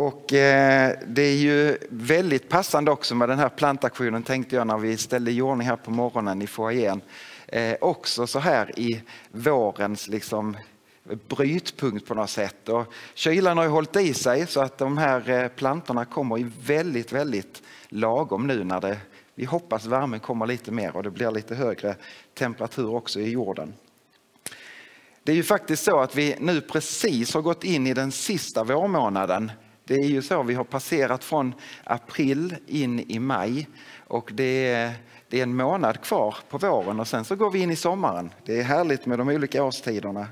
Och eh, det är ju väldigt passande också med den här plantaktionen tänkte jag när vi ställde i ordning här på morgonen i foajén. Eh, också så här i vårens liksom brytpunkt på något sätt. Och kylan har ju hållit i sig så att de här eh, plantorna kommer i väldigt, väldigt lagom nu när det, vi hoppas värmen kommer lite mer och det blir lite högre temperatur också i jorden. Det är ju faktiskt så att vi nu precis har gått in i den sista vårmånaden det är ju så, vi har passerat från april in i maj och det är, det är en månad kvar på våren och sen så går vi in i sommaren. Det är härligt med de olika årstiderna.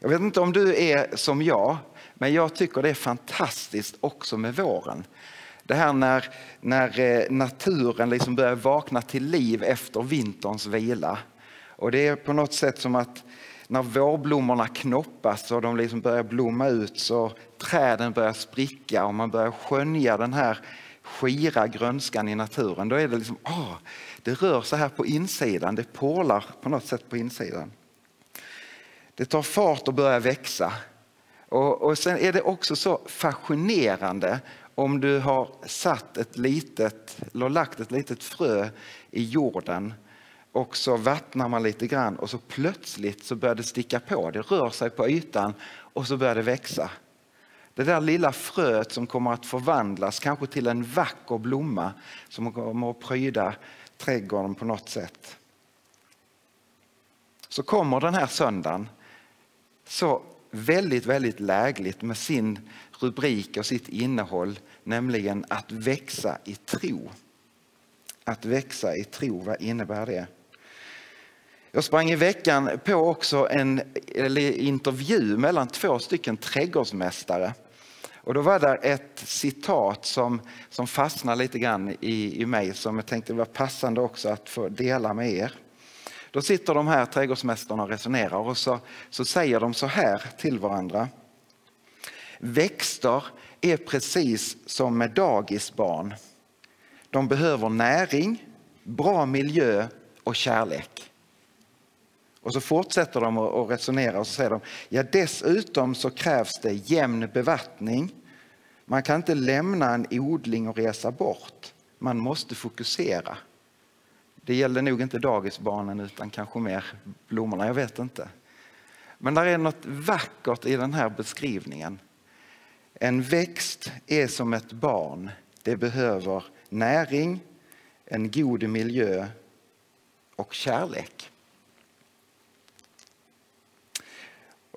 Jag vet inte om du är som jag, men jag tycker det är fantastiskt också med våren. Det här när, när eh, naturen liksom börjar vakna till liv efter vinterns vila. Och det är på något sätt som att när vårblommorna knoppas och de liksom börjar blomma ut så träden börjar spricka och man börjar skönja den här skira grönskan i naturen. Då är det liksom, ah, det rör sig här på insidan, det porlar på något sätt på insidan. Det tar fart och börjar växa. Och, och sen är det också så fascinerande om du har satt ett litet, eller lagt ett litet frö i jorden och så vattnar man lite grann och så plötsligt så börjar det sticka på. Det rör sig på ytan och så börjar det växa. Det där lilla fröet som kommer att förvandlas kanske till en vacker blomma som kommer att pryda trädgården på något sätt. Så kommer den här söndagen så väldigt, väldigt lägligt med sin rubrik och sitt innehåll, nämligen att växa i tro. Att växa i tro, vad innebär det? Jag sprang i veckan på också en intervju mellan två stycken trädgårdsmästare. Och då var det ett citat som, som fastnade lite grann i, i mig som jag tänkte var passande också att få dela med er. Då sitter de här trädgårdsmästarna och resonerar och så, så säger de så här till varandra. Växter är precis som med dagisbarn. De behöver näring, bra miljö och kärlek. Och så fortsätter de att resonera och så säger de, ja dessutom så krävs det jämn bevattning. Man kan inte lämna en odling och resa bort. Man måste fokusera. Det gäller nog inte dagisbarnen utan kanske mer blommorna, jag vet inte. Men det är något vackert i den här beskrivningen. En växt är som ett barn. Det behöver näring, en god miljö och kärlek.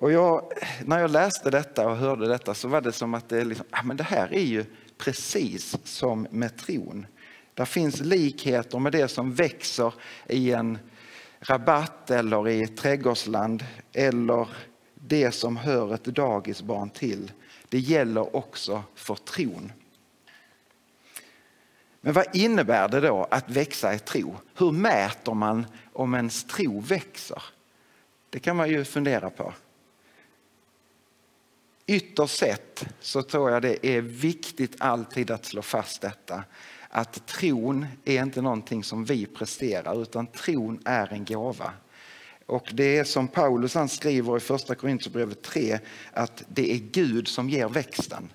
Och jag, när jag läste detta och hörde detta så var det som att det, liksom, ja, men det här är ju precis som med tron. Det finns likheter med det som växer i en rabatt eller i ett trädgårdsland eller det som hör ett dagisbarn till. Det gäller också för tron. Men vad innebär det då att växa i tro? Hur mäter man om ens tro växer? Det kan man ju fundera på. Ytterst sett så tror jag det är viktigt alltid att slå fast detta. Att tron är inte någonting som vi presterar utan tron är en gåva. Och det är som Paulus han skriver i första Korinthierbrevet 3 att det är Gud som ger växten.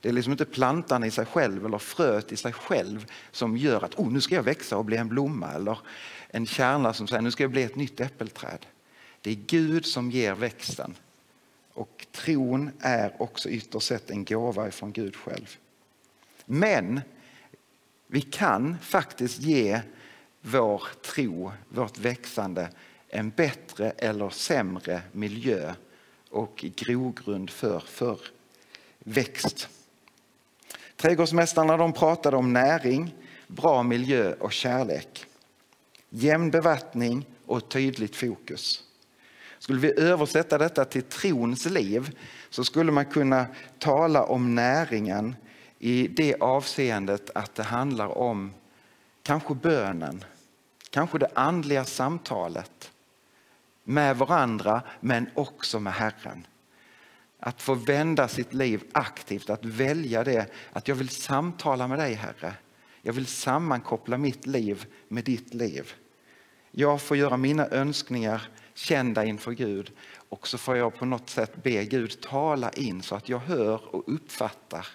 Det är liksom inte plantan i sig själv eller fröet i sig själv som gör att oh, nu ska jag växa och bli en blomma eller en kärna som säger nu ska jag bli ett nytt äppelträd. Det är Gud som ger växten. Och tron är också ytterst sett en gåva från Gud själv. Men vi kan faktiskt ge vår tro, vårt växande, en bättre eller sämre miljö och grogrund för, för växt. Trädgårdsmästarna de pratade om näring, bra miljö och kärlek. Jämn bevattning och tydligt fokus. Skulle vi översätta detta till trons liv så skulle man kunna tala om näringen i det avseendet att det handlar om kanske bönen, kanske det andliga samtalet med varandra men också med Herren. Att få vända sitt liv aktivt, att välja det, att jag vill samtala med dig Herre. Jag vill sammankoppla mitt liv med ditt liv. Jag får göra mina önskningar kända inför Gud och så får jag på något sätt be Gud tala in så att jag hör och uppfattar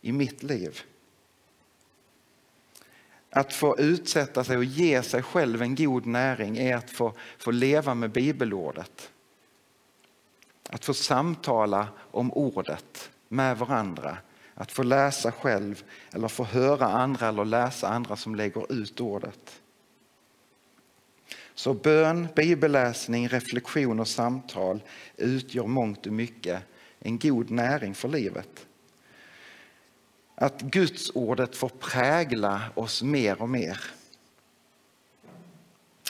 i mitt liv. Att få utsätta sig och ge sig själv en god näring är att få, få leva med bibelordet. Att få samtala om ordet med varandra. Att få läsa själv eller få höra andra eller läsa andra som lägger ut ordet. Så bön, bibelläsning, reflektion och samtal utgör mångt och mycket en god näring för livet. Att Guds ordet får prägla oss mer och mer.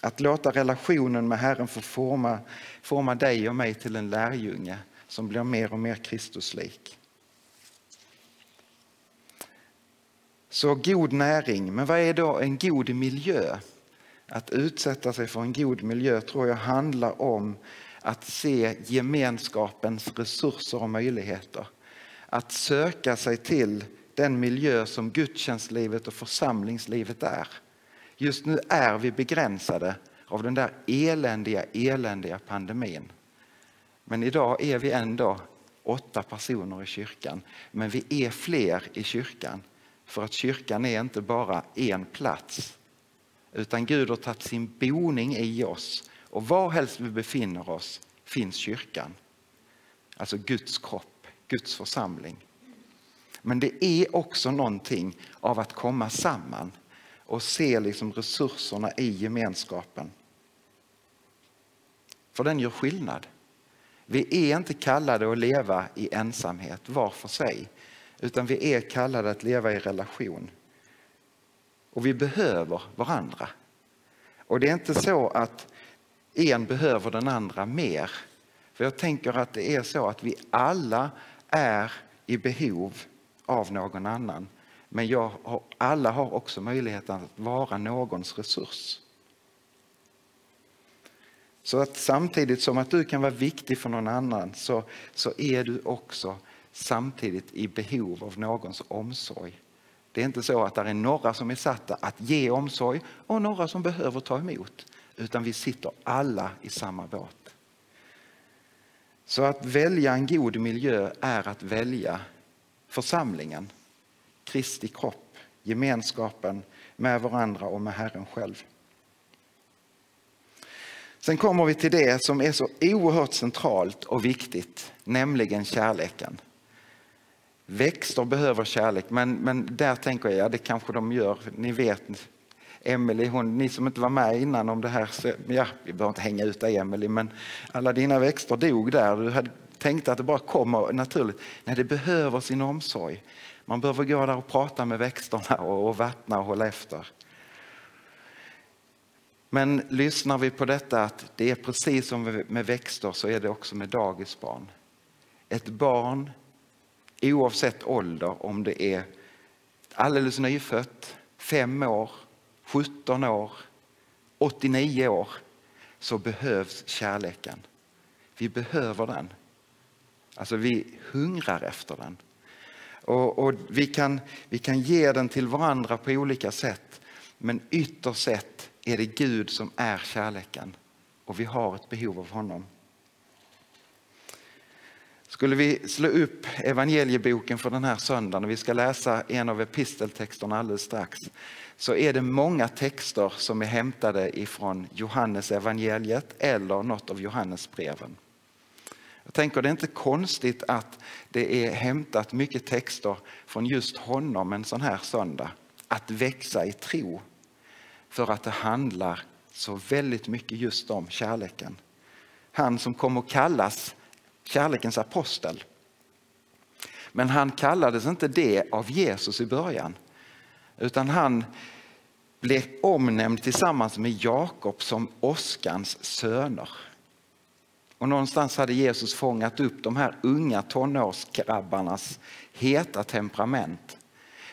Att låta relationen med Herren få forma, forma dig och mig till en lärjunge som blir mer och mer Kristuslik. Så god näring, men vad är då en god miljö? Att utsätta sig för en god miljö tror jag handlar om att se gemenskapens resurser och möjligheter. Att söka sig till den miljö som gudstjänstlivet och församlingslivet är. Just nu är vi begränsade av den där eländiga, eländiga pandemin. Men idag är vi ändå åtta personer i kyrkan. Men vi är fler i kyrkan. För att kyrkan är inte bara en plats. Utan Gud har tagit sin boning i oss. Och var helst vi befinner oss finns kyrkan. Alltså Guds kropp, Guds församling. Men det är också någonting av att komma samman och se liksom resurserna i gemenskapen. För den gör skillnad. Vi är inte kallade att leva i ensamhet var för sig utan vi är kallade att leva i relation. Och vi behöver varandra. Och det är inte så att en behöver den andra mer. För jag tänker att det är så att vi alla är i behov av någon annan. Men jag har, alla har också möjligheten att vara någons resurs. Så att samtidigt som att du kan vara viktig för någon annan så, så är du också samtidigt i behov av någons omsorg. Det är inte så att det är några som är satta att ge omsorg och några som behöver ta emot. Utan vi sitter alla i samma båt. Så att välja en god miljö är att välja församlingen, Kristi kropp, gemenskapen med varandra och med Herren själv. Sen kommer vi till det som är så oerhört centralt och viktigt, nämligen kärleken. Växter behöver kärlek, men, men där tänker jag, ja, det kanske de gör. Ni vet, Emelie, hon, ni som inte var med innan om det här, så, ja, vi behöver inte hänga ut dig Emelie, men alla dina växter dog där. Du hade tänkt att det bara kommer naturligt. Nej, det behöver sin omsorg. Man behöver gå där och prata med växterna och, och vattna och hålla efter. Men lyssnar vi på detta att det är precis som med växter så är det också med dagisbarn. Ett barn oavsett ålder, om det är alldeles nyfött, fem år, 17 år, 89 år, så behövs kärleken. Vi behöver den. Alltså vi hungrar efter den. Och, och, vi, kan, vi kan ge den till varandra på olika sätt. Men ytterst sett är det Gud som är kärleken. Och vi har ett behov av honom. Skulle vi slå upp evangelieboken för den här söndagen och vi ska läsa en av episteltexterna alldeles strax så är det många texter som är hämtade ifrån Johannes evangeliet eller något av Johannesbreven. Jag tänker det är inte konstigt att det är hämtat mycket texter från just honom en sån här söndag. Att växa i tro. För att det handlar så väldigt mycket just om kärleken. Han som kommer att kallas kärlekens apostel. Men han kallades inte det av Jesus i början. Utan han blev omnämnd tillsammans med Jakob som åskans söner. Och någonstans hade Jesus fångat upp de här unga tonårsgrabbarnas heta temperament.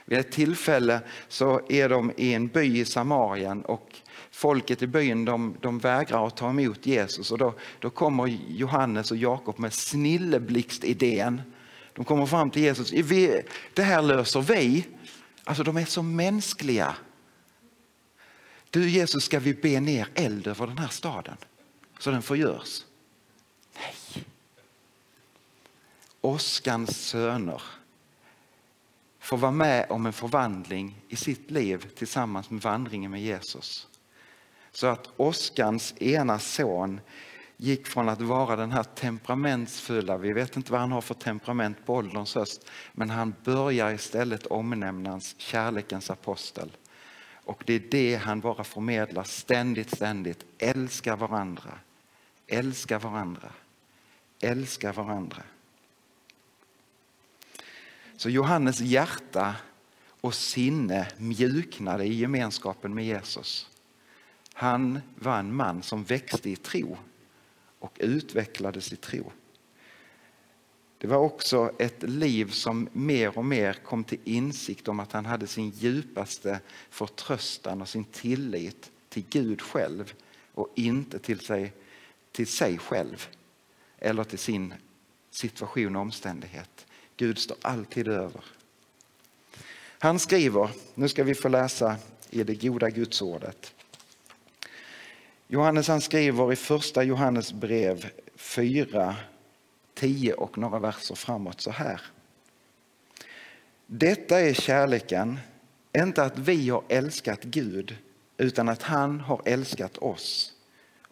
Vid ett tillfälle så är de i en by i Samarien och folket i byn de, de vägrar att ta emot Jesus och då, då kommer Johannes och Jakob med snilleblixtidén. De kommer fram till Jesus. Vi, det här löser vi. Alltså de är så mänskliga. Du Jesus, ska vi be ner eld över den här staden så den förgörs? Nej. Oskans söner får vara med om en förvandling i sitt liv tillsammans med vandringen med Jesus. Så att Oskans ena son gick från att vara den här temperamentsfulla, vi vet inte vad han har för temperament på ålderns höst, men han börjar istället omnämnas kärlekens apostel. Och det är det han bara förmedlar ständigt, ständigt. Älska varandra, älska varandra, älska varandra. Så Johannes hjärta och sinne mjuknade i gemenskapen med Jesus. Han var en man som växte i tro och utvecklades i tro. Det var också ett liv som mer och mer kom till insikt om att han hade sin djupaste förtröstan och sin tillit till Gud själv och inte till sig, till sig själv eller till sin situation och omständighet. Gud står alltid över. Han skriver, nu ska vi få läsa i det goda gudsordet. Johannes han skriver i första Johannes brev 4, 10 och några verser framåt så här. Detta är kärleken, inte att vi har älskat Gud utan att han har älskat oss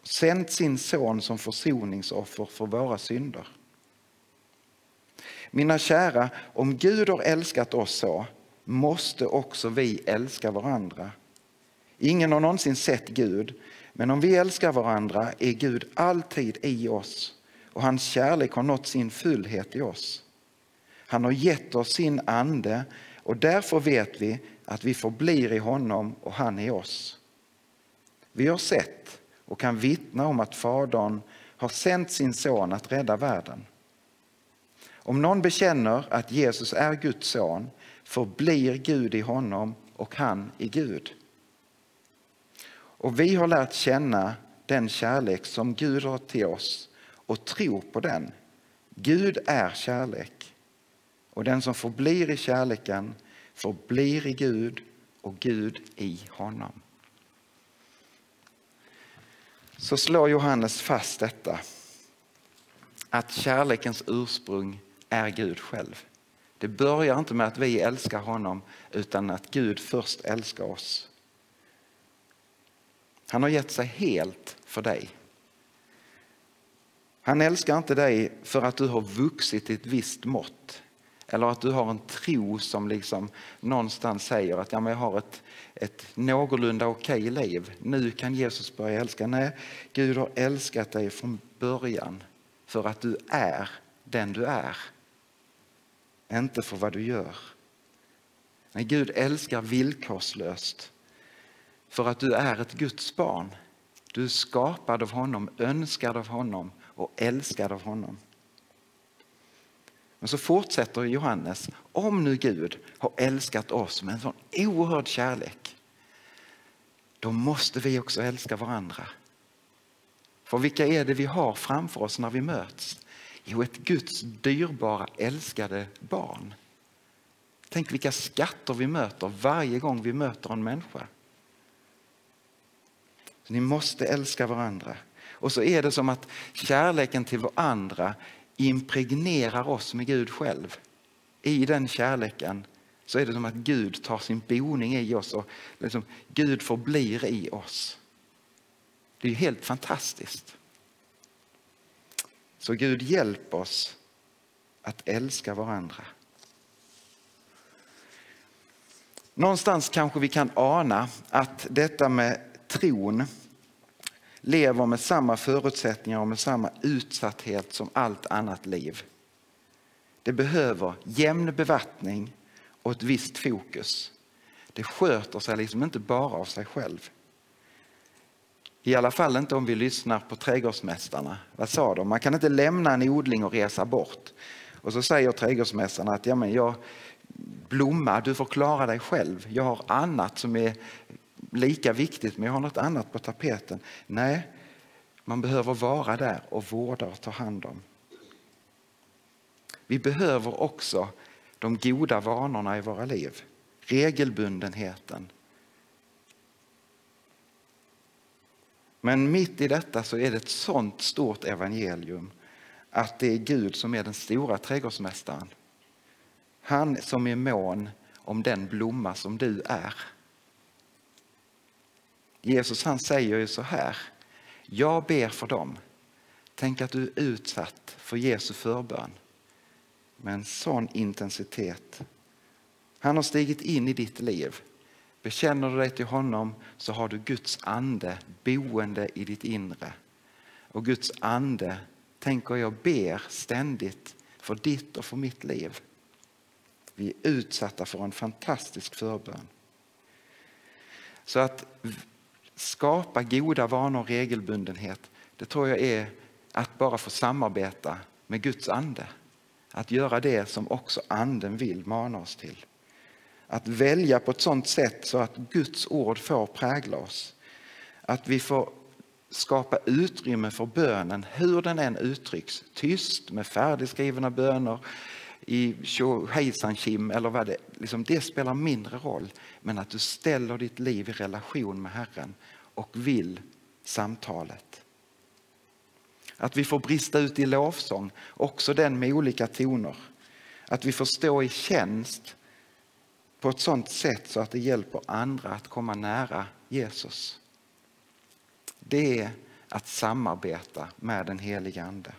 och sänt sin son som försoningsoffer för våra synder. Mina kära, om Gud har älskat oss så måste också vi älska varandra. Ingen har någonsin sett Gud, men om vi älskar varandra är Gud alltid i oss och hans kärlek har nått sin fullhet i oss. Han har gett oss sin ande och därför vet vi att vi förblir i honom och han i oss. Vi har sett och kan vittna om att Fadern har sänt sin son att rädda världen. Om någon bekänner att Jesus är Guds son förblir Gud i honom och han i Gud. Och vi har lärt känna den kärlek som Gud har till oss och tro på den. Gud är kärlek och den som förblir i kärleken förblir i Gud och Gud i honom. Så slår Johannes fast detta att kärlekens ursprung är Gud själv. Det börjar inte med att vi älskar honom utan att Gud först älskar oss. Han har gett sig helt för dig. Han älskar inte dig för att du har vuxit i ett visst mått eller att du har en tro som liksom någonstans säger att ja, men jag har ett, ett någorlunda okej liv. Nu kan Jesus börja älska. Nej, Gud har älskat dig från början för att du är den du är. Inte för vad du gör. Nej, Gud älskar villkorslöst för att du är ett Guds barn. Du är skapad av honom, önskad av honom och älskad av honom. Men så fortsätter Johannes, om nu Gud har älskat oss med en sån oerhörd kärlek, då måste vi också älska varandra. För vilka är det vi har framför oss när vi möts? Jo, ett Guds dyrbara älskade barn. Tänk vilka skatter vi möter varje gång vi möter en människa. Ni måste älska varandra. Och så är det som att kärleken till varandra impregnerar oss med Gud själv. I den kärleken så är det som att Gud tar sin boning i oss och liksom Gud förblir i oss. Det är helt fantastiskt. Så Gud hjälp oss att älska varandra. Någonstans kanske vi kan ana att detta med tron lever med samma förutsättningar och med samma utsatthet som allt annat liv. Det behöver jämn bevattning och ett visst fokus. Det sköter sig liksom inte bara av sig själv. I alla fall inte om vi lyssnar på trädgårdsmästarna. Vad sa de? Man kan inte lämna en odling och resa bort. Och så säger trädgårdsmästarna att ja, men jag, blomma, du får klara dig själv. Jag har annat som är lika viktigt, men jag har något annat på tapeten. Nej, man behöver vara där och vårda och ta hand om. Vi behöver också de goda vanorna i våra liv. Regelbundenheten. Men mitt i detta så är det ett sånt stort evangelium att det är Gud som är den stora trädgårdsmästaren. Han som är mån om den blomma som du är. Jesus han säger ju så här. Jag ber för dem. Tänk att du är utsatt för Jesu förbön med en sån intensitet. Han har stigit in i ditt liv. Bekänner du dig till honom så har du Guds ande boende i ditt inre. Och Guds ande tänker jag ber ständigt för ditt och för mitt liv. Vi är utsatta för en fantastisk förbön. Så att skapa goda vanor och regelbundenhet, det tror jag är att bara få samarbeta med Guds ande. Att göra det som också anden vill mana oss till. Att välja på ett sådant sätt så att Guds ord får prägla oss. Att vi får skapa utrymme för bönen, hur den än uttrycks. Tyst med färdigskrivna böner i hejsan kim eller vad det liksom, Det spelar mindre roll. Men att du ställer ditt liv i relation med Herren och vill samtalet. Att vi får brista ut i lovsång, också den med olika toner. Att vi får stå i tjänst på ett sådant sätt så att det hjälper andra att komma nära Jesus. Det är att samarbeta med den helige Ande.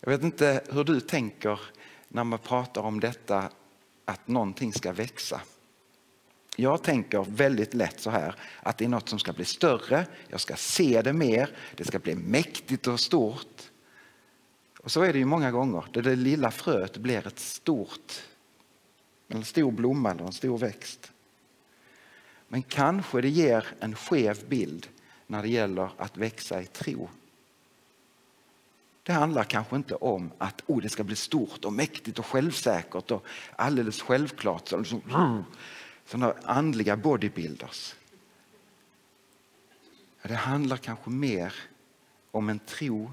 Jag vet inte hur du tänker när man pratar om detta att någonting ska växa. Jag tänker väldigt lätt så här att det är något som ska bli större, jag ska se det mer, det ska bli mäktigt och stort. Och så är det ju många gånger, där det lilla fröet blir ett stort, en stor blomma eller en stor växt. Men kanske det ger en skev bild när det gäller att växa i tro. Det handlar kanske inte om att oh, det ska bli stort och mäktigt och självsäkert och alldeles självklart. Så, sådana andliga bodybuilders. Det handlar kanske mer om en tro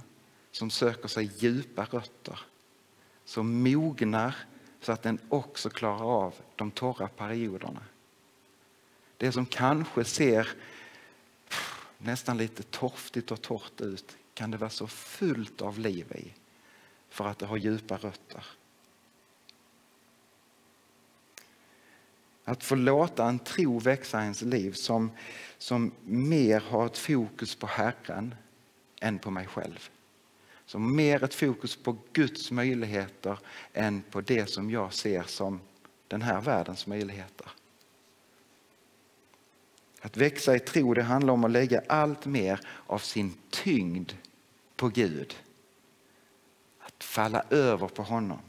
som söker sig djupa rötter. Som mognar så att den också klarar av de torra perioderna. Det som kanske ser nästan lite torftigt och torrt ut kan det vara så fullt av liv i för att det har djupa rötter. Att få låta en tro växa i ens liv som, som mer har ett fokus på Herren än på mig själv. Som mer ett fokus på Guds möjligheter än på det som jag ser som den här världens möjligheter. Att växa i tro det handlar om att lägga allt mer av sin tyngd på Gud. Att falla över på honom,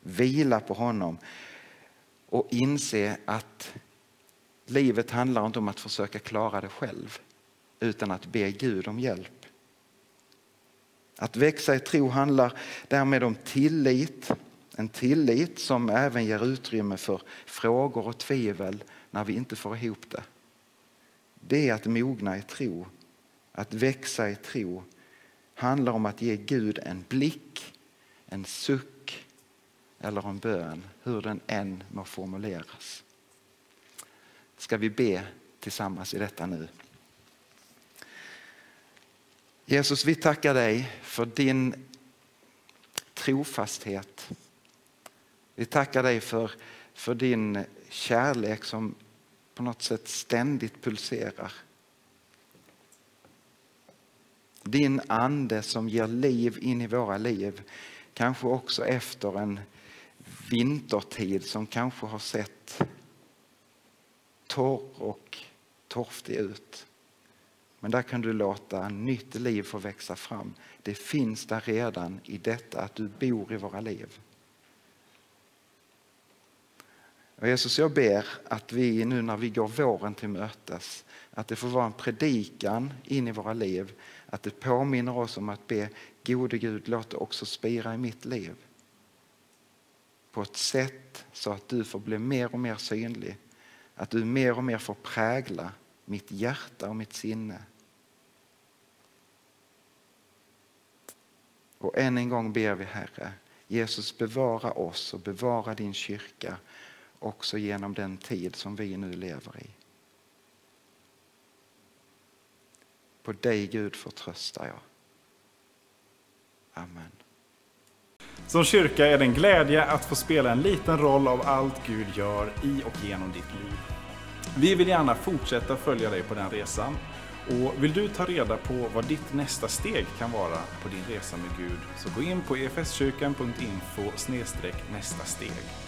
vila på honom och inse att livet handlar inte om att försöka klara det själv utan att be Gud om hjälp. Att växa i tro handlar därmed om tillit. En tillit som även ger utrymme för frågor och tvivel när vi inte får ihop det. Det är att mogna i tro. Att växa i tro handlar om att ge Gud en blick, en suck eller en bön, hur den än må formuleras. Ska vi be tillsammans i detta nu? Jesus, vi tackar dig för din trofasthet. Vi tackar dig för, för din kärlek som på något sätt ständigt pulserar. Din ande som ger liv in i våra liv. Kanske också efter en vintertid som kanske har sett torr och torftig ut. Men där kan du låta nytt liv få växa fram. Det finns där redan i detta att du bor i våra liv. Och Jesus, jag ber att vi nu när vi går våren till mötes, att det får vara en predikan in i våra liv, att det påminner oss om att be gode Gud, låt det också spira i mitt liv. På ett sätt så att du får bli mer och mer synlig, att du mer och mer får prägla mitt hjärta och mitt sinne. Och än en gång ber vi Herre, Jesus bevara oss och bevara din kyrka också genom den tid som vi nu lever i. På dig Gud förtröstar jag. Amen. Som kyrka är det en glädje att få spela en liten roll av allt Gud gör i och genom ditt liv. Vi vill gärna fortsätta följa dig på den resan. Och vill du ta reda på vad ditt nästa steg kan vara på din resa med Gud så gå in på efskyrkan.info nästa steg.